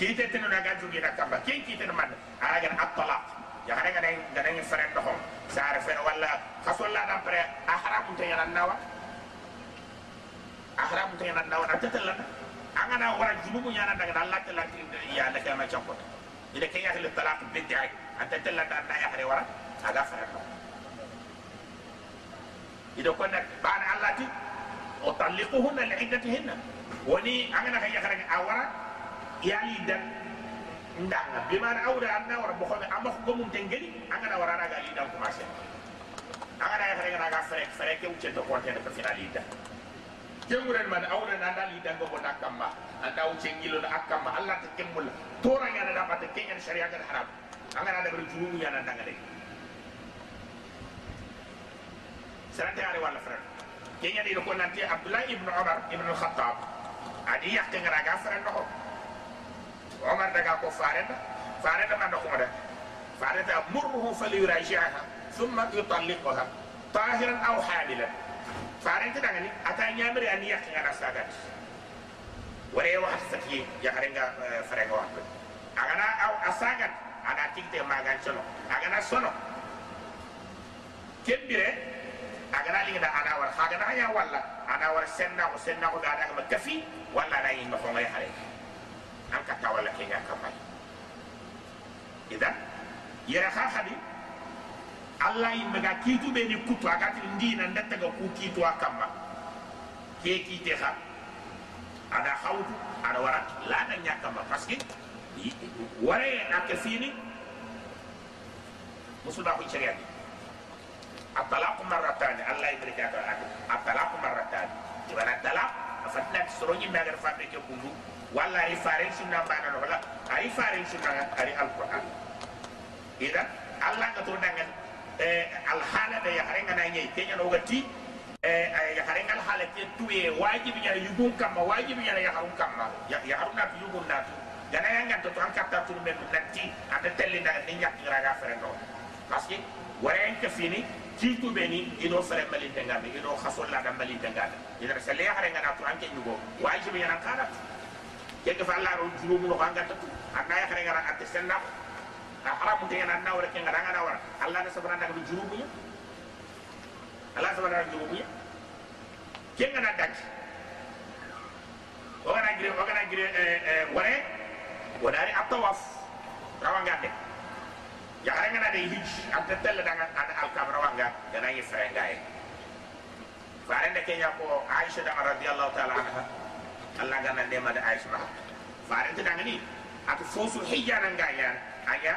kite tinu na ga jugi na kamba ken kite na man aga na at-talaq ya ga ga ga ga fere ndo hom sare fere wala khasulla da pare ahram te yana nawa ahram te yana nawa na tetella anga na wara junubu yana daga Allah ta lati ya da kama chakko ida ke ya le talaq bid'i anta tella da na ya hare wara aga fere ndo ida ko nak bana Allah ti utalliquhunna li'iddatihinna woni anga na kaya kare awara yani dan ndanga bi mana awra anna wara bo xone am ko mum tengeli anga na wara raga li dan commencé anga na xare raga fere fere ke ucce to konte ko final li dan kenguren man awra na dal li dan go anda ucce ngilo na akamma allah ta kemmul tora ngana da patte kengen sharia ga haram. Anga na da ber jurumu yana danga de sarante ari wala fere ko nanti abdullah ibn umar ibn al-khattab adi yakke ngara ga fere عمر دغا كو فارد فارد ما دكو ده فارد مره فليراجعها ثم يطلقها طاهرا او حاملا فارد دغني اتا نيامري ان يخ غنا ساغات وري واحد سكي يا خرينغا فريغا واحد اغنا او اساغات انا تيكتي ماغان شنو اغنا سونو كبيره agana linga ana war hagana ya walla ana war senna ko senna ko da daga kafi walla da yin mafon ay hare anka tawala ke ñaka may idan yara ha hadi. Allah yimɓe ga kiituɓe ni kutu agati ndina ndattaga ku kiitu a kamma ke kiite ha ada hawtu aɗa warat laada ñakkamma parce que wareye ake fini musuɗa ko ceriyani a talaku marratani allah yimɓe ka a talaku marratani ibana talak a fatinati soro ñimɓe agar faɓe ke kundu walla ari faren sunna mbanano wala ari faren sunna ari alquran. Ida allah ka to dangan eh, alhaala da yaharengana ñayi keñanoga ti eh, yaharengal haala ke tuye wajibi ñana yugun kamma wajibi ñana yaharun kamma. Yaharu na yugun natu ganaya nganta to an katta turu men nanti anda na ni ñakkiraga ferendo parce que ke fini kiituɓe ni iɗo fere la iɗo mali mbalintengaɓe ida sa le yaharengana to anke ñugo wajibi na kanatu ke ka falla ro juru mu no anga tatu anda ya hare ngana atte te yana na wara ke ngana ngana wara allah na sabana da juru mu allah sabana da juru mu ke ngana dak o gana gire o gire ware wadari atawaf rawanga de ya hare ngana de hij atte telle da ngana al kam rawanga yana yi fere ngaye farende kenya ko aisha da radhiyallahu ta'ala anha allah gana de ma da aisha farende da ngani atu fosu hijja nan ngaya anya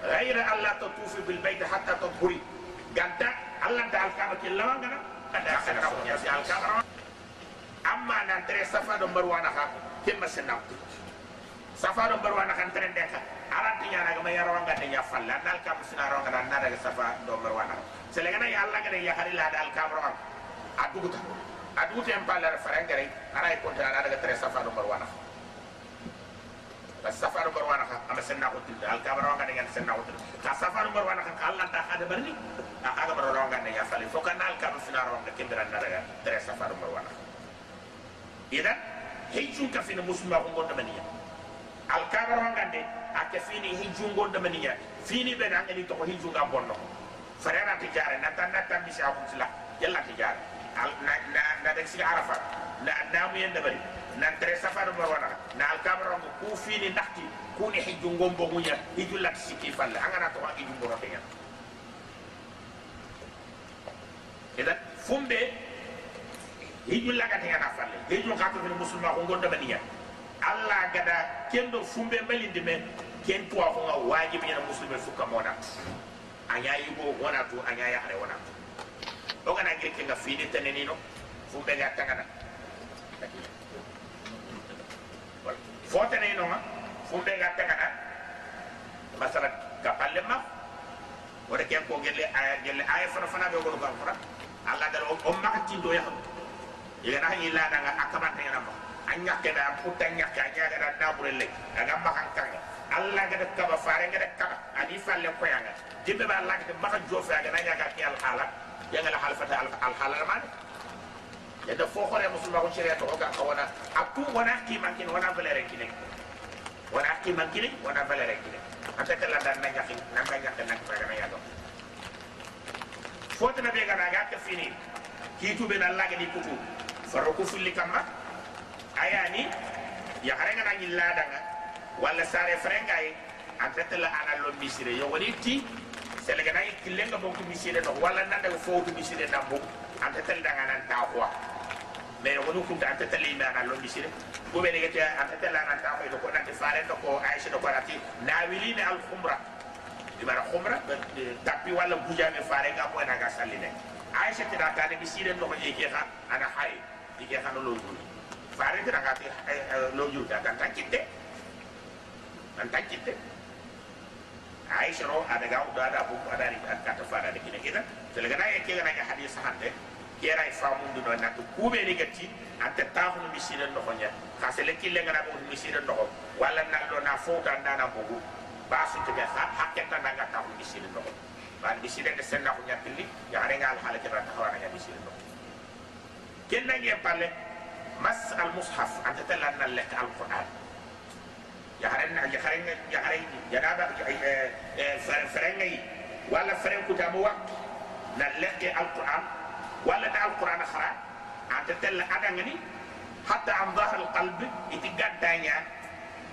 غير الله تطوف بالبيت حتى تطهري قد الله انت الكعبه كلا وانا قد اخر يا سي الكعبه اما نانتري صفا دو مروانه كم سنم safa do barwa na kan tren deka aranti nyana ga mayar wanga de ya falla dal kam sina ronga dan na daga safa do barwa na selega na ya Allah ga de ya hari la dal kam ron aduguta aduguta en palla farengere aray ko ta daga tre safa do barwa na bas safa do barwa na am senna ko tilda al kam ronga de ngal senna ko tilda ka safa do barwa na kan Allah ta hada barni a aga baro ronga de ya fali fo kan al kam sina ronga kindra na daga tre safa do barwa na idan hejjun ka fina musulma ko gonda maniya alkabar wangande ake fini hijungo de maniya fini be na ngani to hijunga bonno farera ti na tan na tan bi sa sila yalla ti al na na na de si arafa na na mu yenda bari. Na tre safar mo wana. Na alkabar wango ku fini nakti ku ni hijungo mbogu nya hijulla siki falle. Angana to hijungo ro kenya idan fumbe hijulla ga tengana falle. Hijun ka to musulma ko gonda allah gada kendo fumbe malindi me ken to ko wajibi yana muslime fuka mona anya yugo wana to anya ya o gana gire kenga fini tenenino fumbe ga tangana. Fote inonga no ma fumbe ga tangana. Masala kapalle ma. Wala ken ko gelle aya gelle aya fana fana be go fara alla dal o makati do ya. Yiga na la daga akabata yana ma. Anya keda putta nya ka nya ga na burele aga makan kan alla ga de kaba fare ga de kaba. Ani falle ko yanga dibbe ba alla ga maka jofa ga na nya ga ki al hala yagana halfata alhaalarmane yadda fo hore musulma ko cereya to oga wona akku wona kimankine wona valeur kine wona kimankine wona valeur kine atakala dan na ñaki nanga ñakke nak bagana yago fotana be gana ga ka fini kituɓe na lagani kutu faro ku fulli kamma ayani yaharenganañi laadanga walla sare frengay antatala ana lombisire yogoni ti selega na kilenga bonku misire no wala nanda ko fotu misire na bo anta tala danga nan ta kwa. Me woni kunta anta tala ina na lo misire. Ko be ne anta tala nan ta ko ko nanti fare to ko aisha to ko rati na wilina al khumra. Ibara khumra tapi wala bujame fare ga ko na ga saline aisha tida ta ne misire no ko yeke ha ana hay yeke ha no lo fare tida ga ti lo yu da kan takitte an takitte aisha ada ga da da bu ada ni ka ta fara de kina kida telega na yeke na hadis hande kera famu do na to kube ni gatti ante tafu ni misire no ko nya ka se le kille ngana bo misire no wala na do na fo ta ndana bogu basu te ha haketa na ngata ko misiri no ban misiri de senna ko nyapili ya re ngal hala ke rata hawana ya misiri no ken na nge pale mas al mushaf anta talan na lek al qur'an yaharenna yaharenga yaharay janaba farengay walla faren kutama waktu na lekke alquran walla na alquran hara anta tella adangani hatta an dahar alqalb iti gaddaña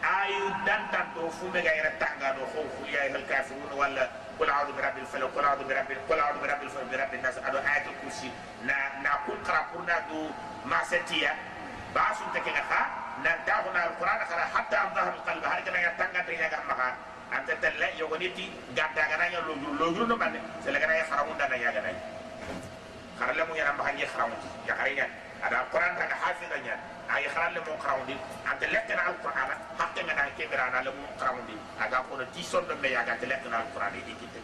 ayu dantanto fume gayra tangano ho fuliya hal kafirun walla قل اعوذ برب الفلق قل اعوذ برب قل اعوذ برب الفلق برب الناس ادو إيه الكرسي نا نا كل قرا قرنا دو ما ستيا باسون تكي خا ma setiya basun take ga ha na da'una al qur'an khala hatta an dhahr al qalb har kana ya tanga de ya gamma ha anta talla yogoniti gadda ga nanya lo lo lo no manne sele ga ya kharamun da na ya ga nay kharale mu ya na ma ya. Ya kharinya ada qur'an ta hafizanya ay kharalle mo kharamun ante lekkena alquran hakke ngana ke birana le mo kharamundi aga ko no tison do me yaga te lekkena alquran di kitte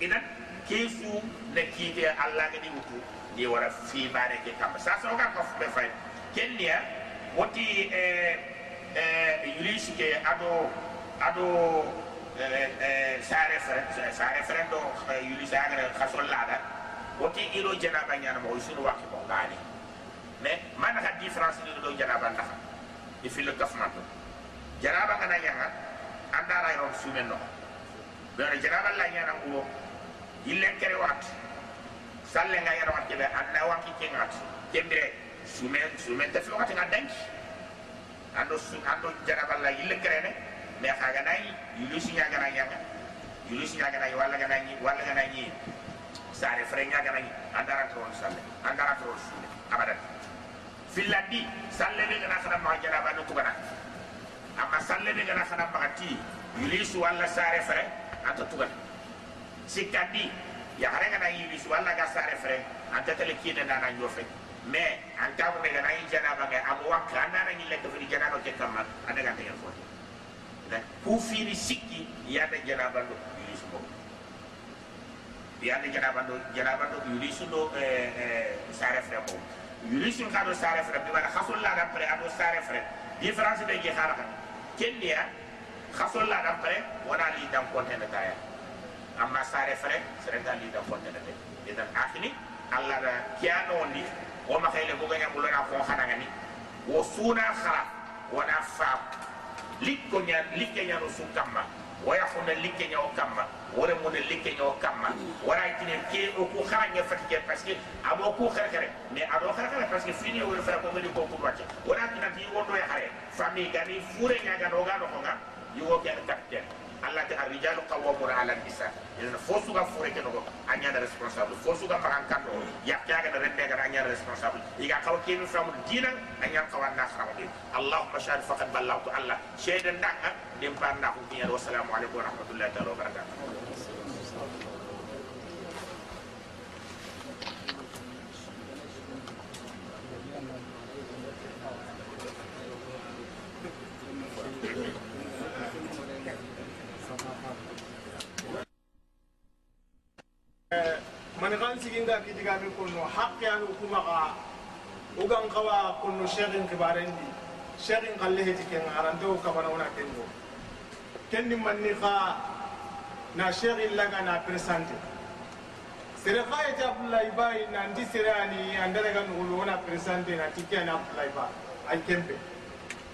idan kesu ne kite allah ga di wutu di wara fi bare ke kam sa so ga ko be fay kendiya watti e e eh, yulisi eh, ke ado ado eh, sare sare frendo yulisi agre khasol laga watti ilo janaba nyanama o sun wakki ko ngani mais man ha différence ni do janaba ndafa e fil kafmanto janaba kana nyanga andara yon sumen no. Bena janaba la nyana ngulo ille kere wat. Salle nga yaro ke be anna waqi wakki kengat kembere kembre sumen sumen te fi wakati nga dank ando su ando janaba la ille kere ne me khaga nay yulu si gana yanga yulu si nya gana wala gana ni wala gana ni sare fere nya gana ni andara ron salle andara ron sumen abadan filandi salle be gana khana ma janaba no tugana amma salle be gana khana ma ti yulisu walla sare fere anta tugana sikandi ya hare gana yulisu walla ga sare fere anta tele kida dana nyofe mais an taw be gana yi janaba ga am wakka andana ni lekk fi janaba ke kamma anda ga tegen foti ku fini sikki ya da janaba do yulisu mo ya da janaba do janaba do yulisu do eh eh sare fere mo yulisin ka do sare fere bi wala khasul la da pre ado sare fere difference be ge khara kan kenya khasul la da pre wana li dam konte na taya. Amma sare fere sere da li dam konte na te. Idan akhini alla da kiano ni wo maxele boga ñambulona fon xanangani wo suna xara wona faam likko ña likke ñano su kamma waya xuna likke ñoo kamma wara muna likke ñoo kamma wara tine ke o ku xara ñe fatike parce que abo ku xere xere mais ado xere xere parce que fini wara fara ko ngani ko ku wacce wara tina ti wondo ya xare famille gani fure ñaga no ga no ko nga yo ke capitaine Allah ta arrijal qawwamun ala nisa ina fosu ga fure ke no anya da responsable. Fosu ga maran kan do ya kya ga rende ga anya responsable. Iga kaw ke mi famu dina anya kawan na khara din allahumma shahid faqad ballagtu allah. Shaydan da dim pan na ko biya wa assalamu alaikum wa rahmatullahi wa barakatuh mani xan siginga kidigame konno haqqe ani kumaxa ugan xawa konno cheikhin xibarendi cheikhin xalle heti kenga arante wo kabana wona kenno kenni manni xa na cheikhin laga na présente sere xa yeti abdoulaye bayi e nanti sere ani andaraga nuxulu wona présente nanti ke ani abdoulaye ba ay kempe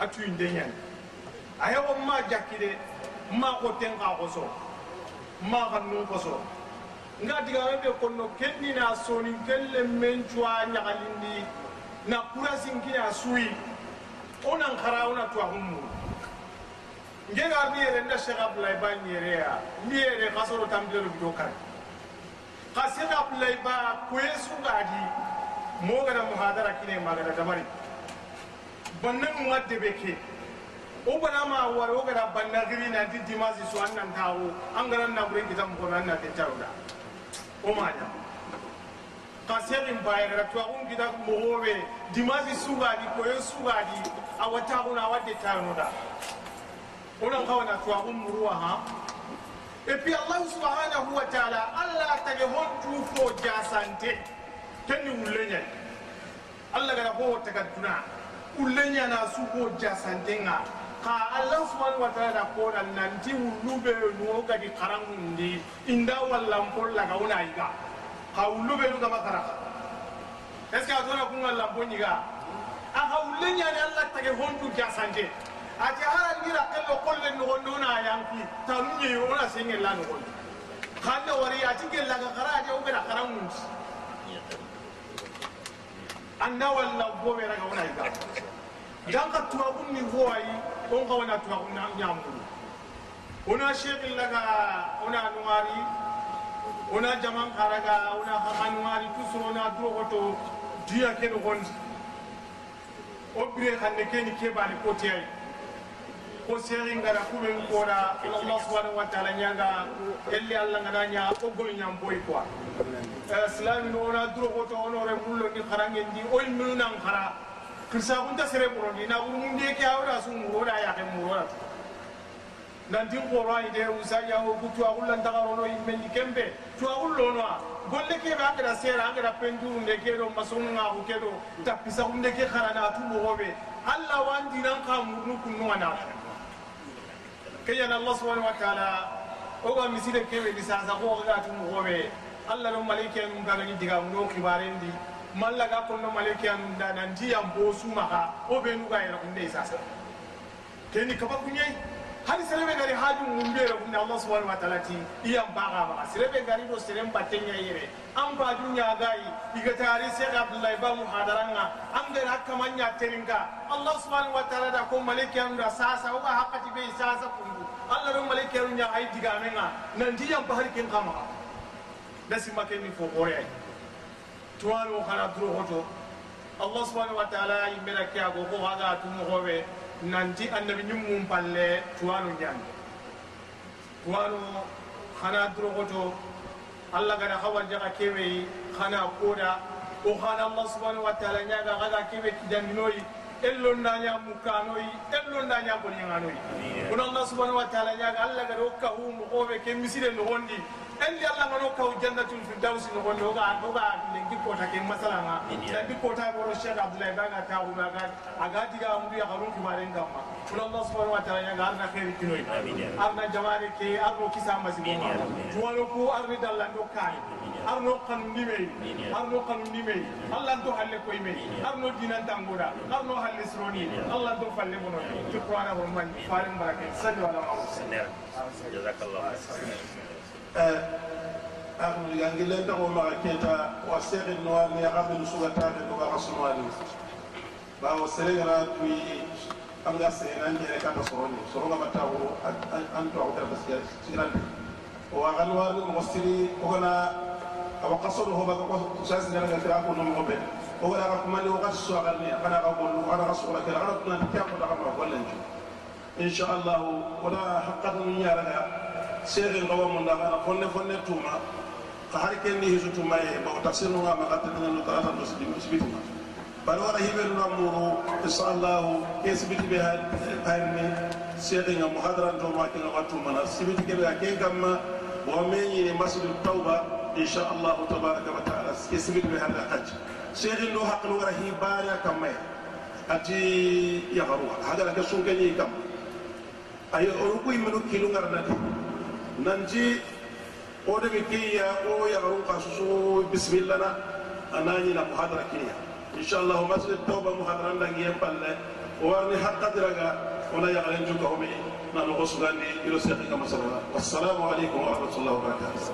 a tuyinde ñani a hexo ma jakki de ma xoten xa xoso ma xa nun xoso nga digame ɓe konno kendina sonin kelle men cuwa ñagalindi na kurasinkina suyi onan xara ona tuwa hummu ngega mi yere nda cheikh abdoulaye ba ñereya mi yere xa soro tambilelo gido kar xa cheikh abdoulaye ba koye sungaadi mogada mohadara kine magada dabari banna nunga debe ke o bana ma wari o gada banna giri nanti dimasi so an nan taxo an ganan naburen kita mogono an nate caroda o maña ka serin bayegara twaxunkita moxoɓe dimasi sugadi koyo sugadi. Awa taxuna awa detayonoda onan xawana twaxun muruwa ha? Et puis allahu subhanahu wa taala allah tage hon tuufo jasante kenni wulle ñay allah gara ko wo taga duna. Ulle ñana suko jasantenga ka allah subhanahu wa taala da koda nanti wullu be nuwo gadi karangundi inda wallampol laga wona yiga ka wullu be nu gama karaka est ce que a tona kunga lampo ñiga a ka wulle ñani allah tage hontu ke a sanje ati harangira kello kolle nogonde wona yanki tanu ñeyi wona sengella nogonde kanne wari ati gellaga kara ate wo geda karangundi anda wallampo ɓe raga wona yiga dan ka tuwa kun ni ho ayi on ka wana tuwa kun na nyamuru ona shekin laga ona nuwari ona jaman karaga ona khanuari tusro na duro goto diya ke no gondi o bire xanne keni kebani kotiyai ko seri ngara kuɓen kora allah subhanahu wa taala ñaga elli allah ngana ña o gol boy quoi silami no wona durogoto onore mullo ni xarangen di oy minu nan kirsagunta sere muroni na wurumundi ke awra su murora ya ke murora nantin qorani de usaya o kutu agulla ndagarono immendi kembe tu agullono golle ke ba kada sera angada penduru ne ke do masunu na ku ke do tapisa unde ke kharana tu mogobe alla wandi nan ka murnu kunnu ana kayana allah subhanahu wa ta'ala o ga miside kebe disasa ko ga tu mogobe alla no malike mun ga ni diga mun no kibarendi mallaga konno maleke anum da nan ti yam o be nuga yara kunde sasa keni kaba kunye hali selebe gari haju mumbe ra allah subhanahu wa taala ti iyam baga. Baga selebe gari do serem batenya yere an ba dunya gai igata ari se abdullahi ba mu hadaranga an ga hakka allah subhanahu wa taala da ko maleke anum sasa o ga hakati be sasa kundu allah do maleke anum ai digamenga nan ti yam bahar ken kama da simake fo gore tuwaro kana duro hoto allah subhanahu wa ta'ala yimbera ke ago ko haga tumo hobe nanti annabi nyumum palle tuwaro nyande tuwaro kana duro hoto allah gana hawar jaga kewe kana koda o kana allah subhanahu wa ta'ala nyaga haga kewe kidandinoyi ello ndanya mukanoyi ello ndanya bonyanganoyi kuna allah subhanahu wa ta'ala nyaga allah gana okka hu mo hobe ke no hondi endi alla ngano kaw jannatul firdaus no gonde oga oga lengi kota ke masala ma lengi kota goro sheikh abdullahi baga ta hu baga aga diga umbi ya harun ki maren gamma kula allah subhanahu wa ta'ala ya ga arna khairi kinoi arna jamare ke arno kisa masimo ma tuwalo ko arni dalla do kai arno kan nime arno kan nime allah do halle koy me arno dinan tangoda arno halle sroni allah do falle bono ti qur'ana ho man farin barake sallallahu alaihi wasallam jazakallahu khairan أخذ يانجلين وما كيتا وسيغ النوار يغاب نسوغتا النوار أصنواني باو سيغرا توي أمغا سيغران جيري كاتا سروني سروني بتاو أنتو عوتر بسيغران سيغران وغنوار مغسلي وغنا أو قصر هو بقى ساس جنا كتاب ونم قبل. هو لا رقم اللي وقص وغني أنا أقول أنا رسول لك أنا أقول لك أنا أقول إن شاء الله. ولا حقا من يا رجال يارنا سيغ الغوام من دعنا فن فن توما قهر كني هزو توما يبقى تفسير نوع ما قد تنين نتراتا نسبيت نسبيتما بل ورا هيبر نمورو إن شاء الله كيسبيت بها هايرني سيغ محاضرة توما كنا واتوما سبيت كبيرا كي كما ومن مسجد التوبة إن شاء الله تبارك وتعالى كيسبيت بها الحج سيغ نو حق ورا هيبارا كما أتي يغروها هذا لك سنكني كم أي أروكو يمنو كيلو غرناتي nanti o de be keya o yagaru ka susu bisimillana a naa ñina ko hadara kiniya inchallahu masjid tawba mu hadaran langiyen palle o warni hakkadiraga wona yagaren cuka home na nogo sugandi ilo sekikama sabara wassalamu aleykum warahmatullahi wabarakatu